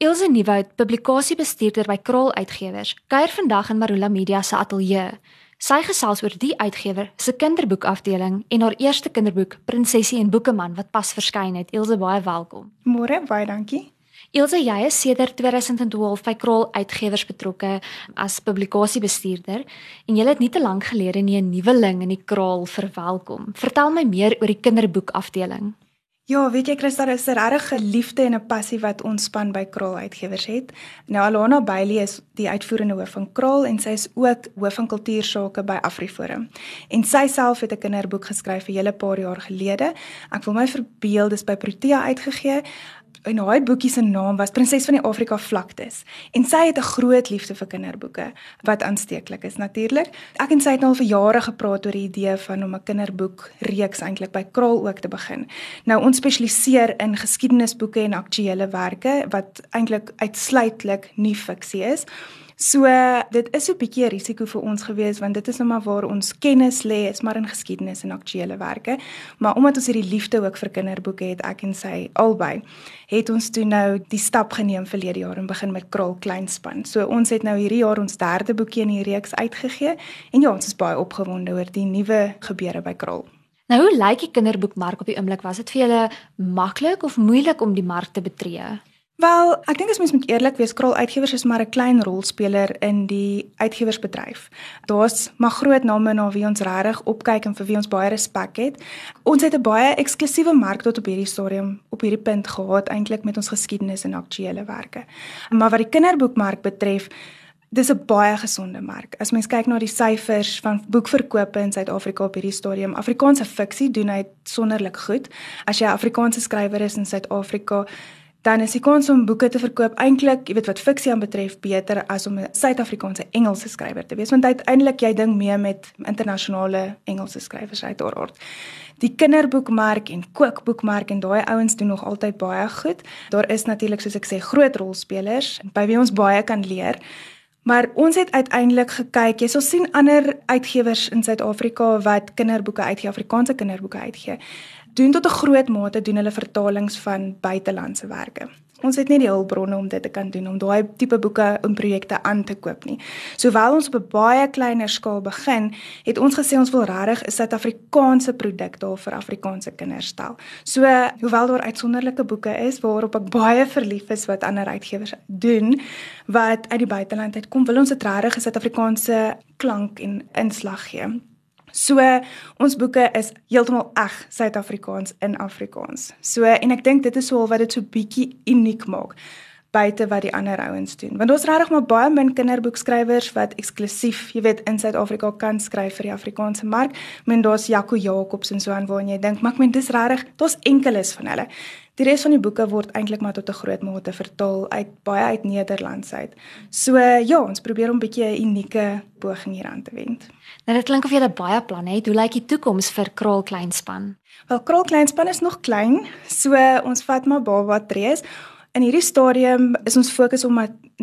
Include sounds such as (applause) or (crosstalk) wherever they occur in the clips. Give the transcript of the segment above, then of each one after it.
Ilse Nieuwoud, publikasiebestuurder by Krol Uitgewers, kuier vandag in Marula Media se ateljee. Sy gesels oor die uitgewer se kinderboekafdeling en haar eerste kinderboek Prinsesie en Boekeman wat pas verskyn het. Ilse, baie welkom. Môre, baie dankie. Ilse, jy is sedert 2012 by Krol Uitgewers betrokke as publikasiebestuurder en jy het nie te lank gelede nie 'n nuweling in die Krol verwelkom. Vertel my meer oor die kinderboekafdeling. Ja, weet jy Christa, daar is 'n regte liefde en 'n passie wat ons span by Krol Uitgewers het. Nou Alana Bailey is die uitvoerende hoof van Krol en sy is ook hoof van kultuursake by AfriForum. En sy self het 'n kinderboek geskryf 'n hele paar jaar gelede. Ek wil my verbeel dis by Protea uitgegee en haar boekie se naam was Prinses van die Afrika Vlaktes. En sy het 'n groot liefde vir kinderboeke wat aansteeklik is natuurlik. Ek en sy het nou al vir jare gepraat oor die idee van om 'n kinderboek reeks eintlik by Kraal ook te begin. Nou ons spesialiseer in geskiedenisboeke en aktuelle werke wat eintlik uitsluitlik nie fiksie is. So dit is 'n bietjie 'n risiko vir ons gewees want dit is nou maar waar ons kennis lê, is maar in geskiedenis en aktuelle werke. Maar omdat ons hierdie liefde ook vir kinderboeke het, ek en sy albei, het ons toe nou die stap geneem verlede jaar en begin met Krul Kleinspan. So ons het nou hierdie jaar ons derde boekie in die reeks uitgegee en ja, ons is baie opgewonde oor die nuwe gebeure by Krul. Nou hoe lyk die kinderboekmark op die oomblik? Was dit vir julle maklik of moeilik om die mark te betree? Wel, ek dink as mens moet eerlik wees, Krol Uitgewers is maar 'n klein rolspeler in die uitgewersbedryf. Daar's maar groot name na wie ons regtig opkyk en vir wie ons baie respek het. Ons het 'n baie eksklusiewe mark tot op hierdie stadium op hierdie punt gehad eintlik met ons geskiedenis en aktuelle werke. Maar wat die kinderboekmark betref, dis 'n baie gesonde mark. As mens kyk na die syfers van boekverkope in Suid-Afrika op hierdie stadium, Afrikaanse fiksie doen hy sonderlik goed. As jy 'n Afrikaanse skrywer is in Suid-Afrika, dan is die kans om boeke te verkoop eintlik, jy weet wat fiksie aanbetref, beter as om 'n Suid-Afrikaanse Engelse skrywer te wees, want uiteindelik jy ding mee met internasionale Engelse skrywers uit oor aard. Die kinderboekmark en kookboekmark en daai ouens doen nog altyd baie goed. Daar is natuurlik soos ek sê groot rolspelers by wie ons baie kan leer. Maar ons het uiteindelik gekyk, jy sal sien ander uitgewers in Suid-Afrika wat kinderboeke uitgee, Afrikaanse kinderboeke uitgee doen tot 'n groot mate doen hulle vertalings van buitelandse werke. Ons het nie die hulpbronne om dit te kan doen om daai tipe boeke en projekte aan te koop nie. Sowel ons op 'n baie kleiner skaal begin, het ons gesê ons wil regtig 'n Suid-Afrikaanse produk daar vir Afrikaanse kinders stel. So, hoewel daar uitsonderlike boeke is waarop ek baie verlief is wat ander uitgewers doen wat uit die buiteland uitkom, wil ons dit regtig 'n Suid-Afrikaanse klank en inslag gee. So ons boeke is heeltemal eg Suid-Afrikaans in Afrikaans. So en ek dink dit is al wat dit so bietjie uniek maak buite wat die ander ouens doen. Want ons regtig maar baie min kinderboekskrywers wat eksklusief, jy weet, in Suid-Afrika kan skryf vir die Afrikaanse mark. Men daar's Jaco Jacobs en so aan waar jy dink, maar ek meen dis regtig, daar's enkeles van hulle. Die res van die boeke word eintlik maar tot 'n groot mate vertaal uit baie uit Nederlands uit. So ja, ons probeer om 'n bietjie 'n unieke poging hier aan te wend. Nou dit klink of jy baie planne het. Hoe lyk die toekoms vir Kraal Kleinspan? Wel Kraal Kleinspan is nog klein, so ons vat maar baba trees. In hierdie stadium is ons fokus om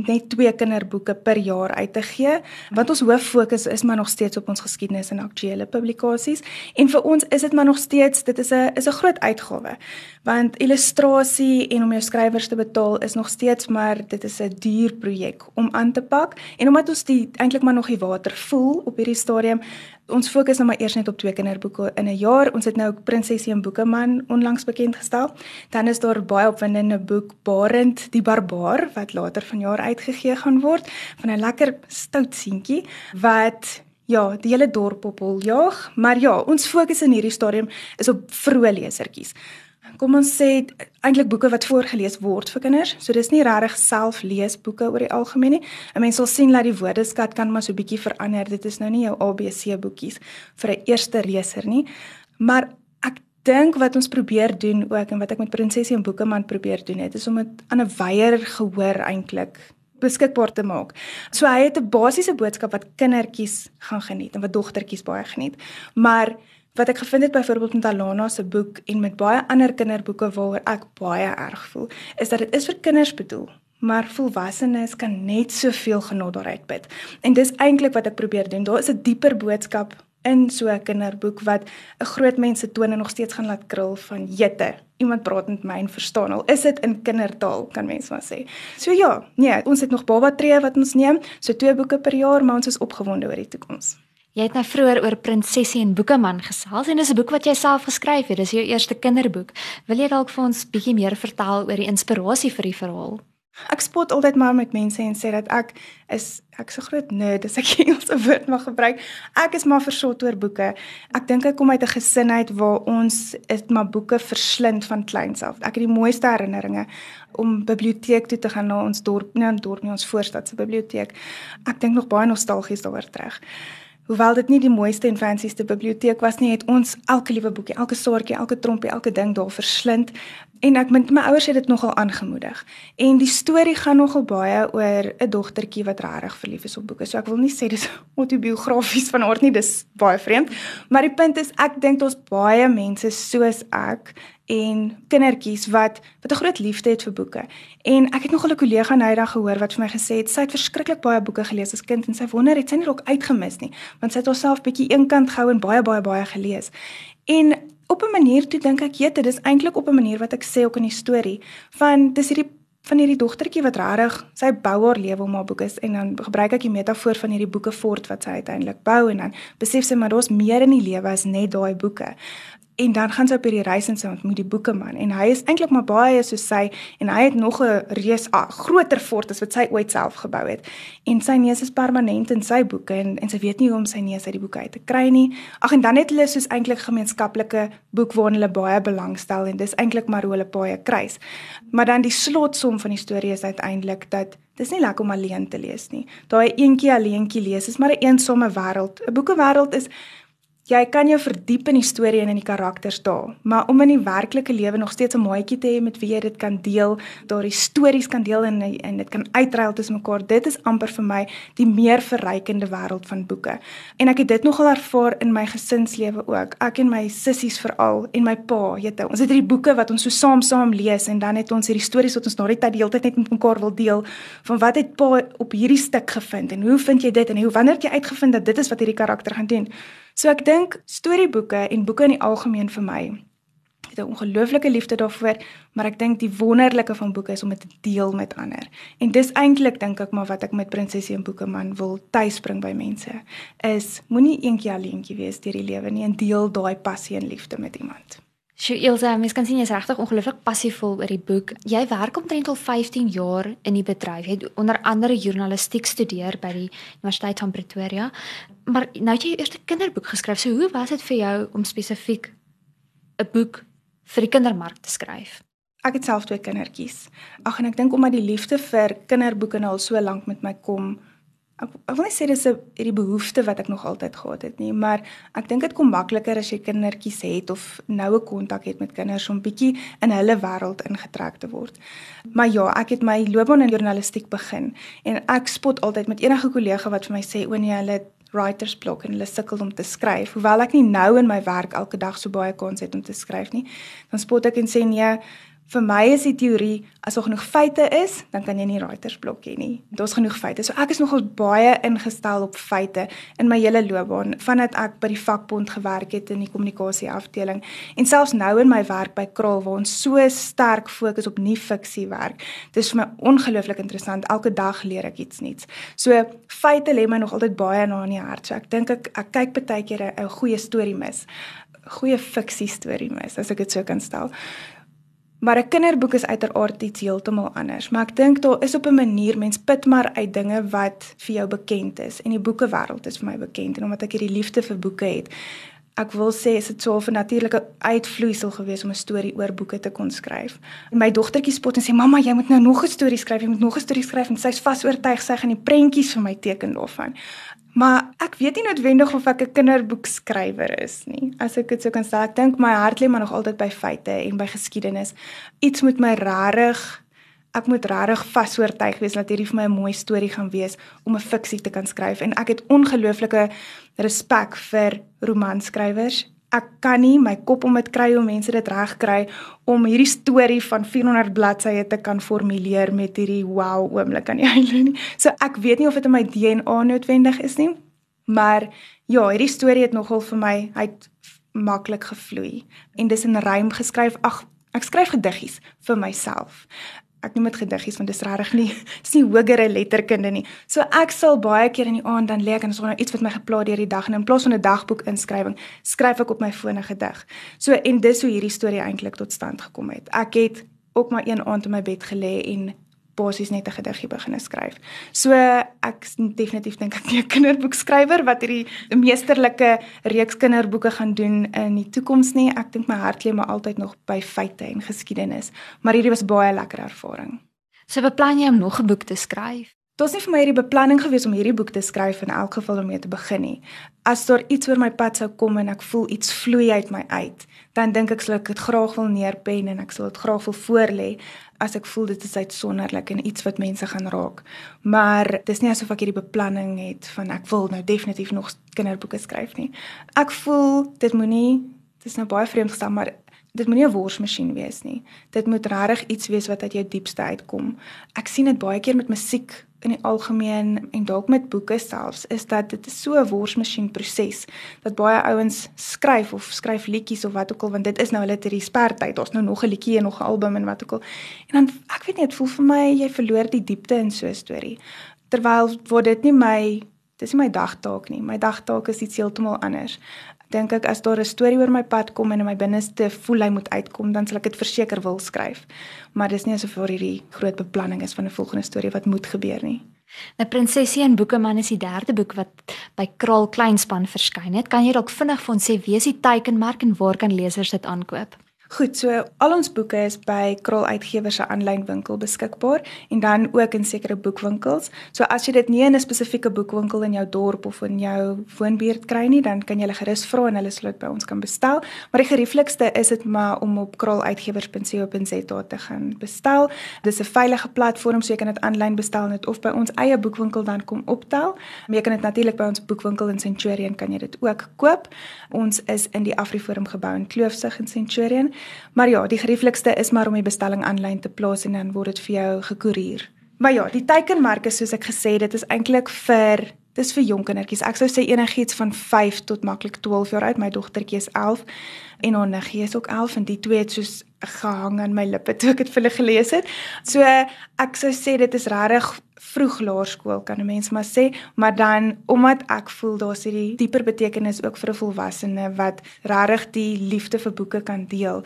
net twee kinderboeke per jaar uit te gee. Want ons hoof fokus is maar nog steeds op ons geskiedenis en aktuelle publikasies en vir ons is dit maar nog steeds dit is 'n is 'n groot uitgawe. Want illustrasie en om jou skrywers te betaal is nog steeds maar dit is 'n duur projek om aan te pak en omdat ons die eintlik maar nog die water voel op hierdie stadium Ons fokus nou maar eers net op twee kinderboeke in 'n jaar. Ons het nou Prinsesie en Boekeman onlangs bekend gestel. Dan is daar baie opwindende boek Barend die Barbaar wat later vanjaar uitgegee gaan word van 'n lekker stout seentjie wat ja, die hele dorp op hol jaag, maar ja, ons fokus in hierdie stadium is op vroeë lesertjies. Kom ons sê eintlik boeke wat voorgeles word vir kinders. So dis nie regtig selfleesboeke oor die algemeen nie. 'n Mens sal sien dat die woordeskat kan maar so bietjie verander. Dit is nou nie jou ABC boekies vir 'n eerste leser nie. Maar dink wat ons probeer doen ook en wat ek met Prinsesie en Boekeman probeer doen het is om dit aan 'n wyeer gehoor eintlik beskikbaar te maak. So hy het 'n basiese boodskap wat kindertjies gaan geniet en wat dogtertjies baie geniet. Maar wat ek gevind het byvoorbeeld met Alana se boek en met baie ander kinderboeke waaroor ek baie erg voel, is dat dit is vir kinders bedoel. Maar volwassenes kan net soveel genot daaruit put. En dis eintlik wat ek probeer doen. Daar is 'n dieper boodskap in so 'n kinderboek wat 'n groot mens se tone nog steeds gaan laat krul van jette. Iemand praat met my en verstaan al. Is dit in kindertaal kan mens maar sê. So ja, nee, ons het nog baba tree wat ons neem, so twee boeke per jaar, maar ons is opgewonde oor die toekoms. Jy het nou vroeër oor Prinsessie en Boekeman gesels en dis 'n boek wat jy self geskryf het. Dis jou eerste kinderboek. Wil jy dalk vir ons bietjie meer vertel oor die inspirasie vir die verhaal? Ek spot altyd maar met mense en sê dat ek is ek so groot nerd as ek Engelse (laughs) woord mag gebruik. Ek is maar versot oor boeke. Ek dink ek kom uit 'n gesin uit waar ons het maar boeke verslind van kleins af. Ek het die mooiste herinneringe om biblioteek toe te gaan na ons dorp, nie ons dorp nie, ons voorstad se biblioteek. Ek dink nog baie nostalgies daaroor terug. Hoewel dit nie die mooiste en fancyste biblioteek was nie, het ons elke liewe boekie, elke saartjie, elke trompie, elke ding daar verslind. En ek met my ouers het dit nogal aangemoedig. En die storie gaan nogal baie oor 'n dogtertjie wat regtig verlief is op boeke. So ek wil nie sê dis (laughs) autobiografies van aard nie, dis baie vreemd. Maar die punt is ek dink daar's baie mense soos ek en kindertjies wat wat 'n groot liefde het vir boeke. En ek het nog 'n kollega nou eendag gehoor wat vir my gesê het sy het verskriklik baie boeke gelees as kind en sy wonder het sy nie dalk uitgemis nie, want sy het haarself bietjie eenkant gehou en baie baie baie gelees. En op 'n manier toe dink ek, "Jette, dis eintlik op 'n manier wat ek sê ook in die storie van dis hierdie van hierdie dogtertjie wat regtig sy bou haar lewe om haar boeke en dan gebruik ek die metafoor van hierdie boeke fort wat sy uiteindelik bou en dan besef sy maar daar's meer in die lewe as net daai boeke. En dan gaan sy op hierdie reis en sy ontmoet die boekeman en hy is eintlik maar baie soos sy en hy het nog 'n reus groter fort as wat sy ooit self gebou het. En sy neus is permanent in sy boeke en en sy weet nie hoe om sy neus uit die boeke uit te kry nie. Ag en dan het hulle soos eintlik gemeenskaplike boek waarin hulle baie belangstel en dis eintlik maar hoe hulle baie kruis. Maar dan die slotsom van die storie is uiteindelik dat Dis nie lekker om alleen te lees nie. Daai eentjie alleentjie lees is maar 'n eensame wêreld. 'n Boekewêreld is jy kan jou verdiep in die storie en in die karakters daar, maar om in die werklike lewe nog steeds 'n maatjie te hê met wie jy dit kan deel, daardie stories kan deel en en dit kan uitruil tussen mekaar, dit is amper vir my die meer verrykende wêreld van boeke. En ek het dit nogal ervaar in my gesinslewe ook. Ek en my sissies veral en my pa, weet jy, ons het hierdie boeke wat ons so saam saam lees en dan het ons hierdie stories wat ons na die tyd die hele tyd net met mekaar wil deel van wat het pa op hierdie stuk gevind en hoe vind jy dit en hoe wanneer het jy uitgevind dat dit is wat hierdie karakter gaan doen? So ek dink storieboeke en boeke in die algemeen vir my het 'n ongelooflike liefde daarvoor, maar ek dink die wonderlike van boeke is om dit te deel met ander. En dis eintlik dink ek maar wat ek met Prinsesie en Boekeman wil tuisbring by mense is moenie eendag alleentjie wees deur die lewe nie en deel daai passie en liefde met iemand. Sjoe Ilse, mens kan sien jy's regtig ongelooflik passievol oor die boek. Jy werk omtrent al 15 jaar in die bedryf. Jy het onder andere journalistiek studeer by die Universiteit van Pretoria. Maar nou het jy jou eerste kinderboek geskryf. So hoe was dit vir jou om spesifiek 'n boek vir die kindermark te skryf? Ek het self twee kindertjies. Ag en ek dink omdat die liefde vir kinderboeke nou al so lank met my kom, ek, ek wil nie sê dis 'n hierdie behoefte wat ek nog altyd gehad het nie, maar ek dink dit kom makliker as jy kindertjies het of noue kontak het met kinders om bietjie in hulle wêreld ingetrek te word. Maar ja, ek het my loopbaan in journalistiek begin en ek spot altyd met enige kollega wat vir my sê o nee, hulle writers block en hulle sukkel om te skryf. Hoewel ek nie nou in my werk elke dag so baie kans het om te skryf nie, dan spot ek en sê nee, vir my is die teorie as daar genoeg feite is, dan kan jy nie writersblok hê nie. Daar's genoeg feite. So ek is nogal baie ingestel op feite in my hele loopbaan vandat ek by die vakbond gewerk het in die kommunikasie afdeling en selfs nou in my werk by Kraal waar ons so sterk fokus op nie fiksie werk. Dit is vir my ongelooflik interessant. Elke dag leer ek iets nuuts. So feite lê my nog altyd baie na in die hart. So ek dink ek ek kyk baie keer 'n goeie storie mis. Goeie fiksie storie mis as ek dit so kan stel. Maar 'n kinderboek is uiteraard iets heeltemal anders. Maar ek dink daar is op 'n manier mens put maar uit dinge wat vir jou bekend is en die boekewêreld is vir my bekend en omdat ek hierdie liefde vir boeke het, ek wil sê is dit so 'n natuurlike uitvloeisel gewees om 'n storie oor boeke te kon skryf. En my dogtertjie spot en sê mamma, jy moet nou nog 'n storie skryf, jy moet nog 'n storie skryf en sy's vas oortuig sy gaan die prentjies vir my teken daarvan. Maar ek weet nie noodwendig of ek 'n kinderboekskrywer is nie. As ek dit sou kan sê, ek dink my hart lê maar nog altyd by feite en by geskiedenis. Iets moet my regtig ek moet regtig vasoortuig wees dat hierdie vir my 'n mooi storie gaan wees om 'n fiksie te kan skryf en ek het ongelooflike respek vir romanskrywers ek kan nie my kop om dit kry om mense dit reg kry om hierdie storie van 400 bladsye te kan formuleer met hierdie wow oomblik aan die (laughs) einde nie. So ek weet nie of dit in my DNA noodwendig is nie. Maar ja, hierdie storie het nogal vir my uit maklik gevloei en dis in rym geskryf. Ag, ek skryf gediggies vir myself. Ek noem dit gediggies want dit is regtig nie (laughs) dis nie hogere letterkunde nie. So ek sal baie keer in die aand dan lê ek en as er nou iets wat my gepla deur die dag en in plaas van 'n dagboek inskrywing, skryf ek op my foon 'n gedig. So en dis hoe hierdie storie eintlik tot stand gekom het. Ek het ook maar een aand in my bed gelê en basies net 'n gediggie begine skryf. So ek definitief dink ek nie 'n kinderboekskrywer wat hierdie meesterlike reeks kinderboeke gaan doen in die toekoms nie. Ek dink my hart lê maar altyd nog by feite en geskiedenis, maar hierdie was baie lekker ervaring. So beplan jy om nog 'n boek te skryf? Dit was nie vir my hierdie beplanning gewees om hierdie boek te skryf in elk geval om mee te begin nie. As daar iets oor my pad sou kom en ek voel iets vloei uit my uit, dan dink ek sal ek dit graag wil neerpen en ek sal dit graag wil voorlê as ek voel dit is uitsonderlik en iets wat mense gaan raak. Maar dis nie asof ek hierdie beplanning het van ek wil nou definitief nog kinderboeke skryf nie. Ek voel dit moenie dis nou baie vreemd gestel maar dit moenie 'n worsmasjien wees nie. Dit moet regtig iets wees wat uit jou diepste uitkom. Ek sien dit baie keer met musiek in die algemeen en dalk met boeke selfs is dat dit so 'n worsmasjien proses dat baie ouens skryf of skryf liedjies of wat ook al want dit is nou hulle ter spertyd. Daar's nou nog 'n liedjie en nog 'n album en wat ook al. En dan ek weet nie dit voel vir my jy verloor die diepte in so 'n storie. Terwyl word dit nie my dis nie my dagtaak nie. My dagtaak is iets heeltemal anders dink ek as daar 'n storie oor my pad kom en in my binneste voel hy moet uitkom, dan sal ek dit verseker wil skryf. Maar dis nie asof vir hierdie groot beplanning is van 'n volgende storie wat moet gebeur nie. Nou Prinsesie en Boekeman is die derde boek wat by Kraal Kleinspan verskyn het. Kan jy dalk vinnig vir ons sê wie is die teikenmark en waar kan lesers dit aankoop? Goed, so al ons boeke is by Krol Uitgewers se aanlyn winkel beskikbaar en dan ook in sekere boekwinkels. So as jy dit nie in 'n spesifieke boekwinkel in jou dorp of in jou woonbuurt kry nie, dan kan jy hulle gerus vra en hulle sal dit by ons kan bestel. Maar die gerieflikste is dit maar om op kroluitgewers.co.za te gaan bestel. Dis 'n veilige platform, so jy kan dit aanlyn bestel net of by ons eie boekwinkel dan kom optel. Maar jy kan dit natuurlik by ons boekwinkel in Centurion kan jy dit ook koop. Ons is in die Afriforum gebou in Kloofsig in Centurion. Maar ja, die gerieflikste is maar om die bestelling aanlyn te plaas en dan word dit vir jou gekoerier. Maar ja, die teikenmerke soos ek gesê dit is eintlik vir dis vir jong kindertjies. Ek sou sê enigiets van 5 tot maklik 12 jaar oud. My dogtertjie is 11 en haar niggie is ook 11 en die twee het soos gehang aan my lippe toe ek dit vir hulle gelees het. So ek sou sê dit is regtig vroeg laerskool kan 'n mens maar sê, maar dan omdat ek voel daar's hierdie dieper betekenis ook vir 'n volwassene wat regtig die liefde vir boeke kan deel.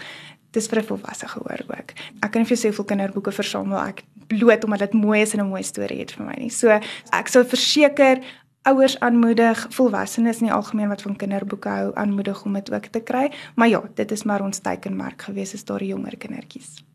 Dis vir 'n volwasse gehoor ook. Ek kan nie vir soveel kinderboeke versamel ek bloot omdat dit mooi is en 'n mooi storie het vir my nie. So ek sou verseker ouers aanmoedig, volwassenes in die algemeen wat van kinderboeke hou, aanmoedig om dit ook te kry. Maar ja, dit is maar ons teikenmerk gewees is daar jonger kindertjies.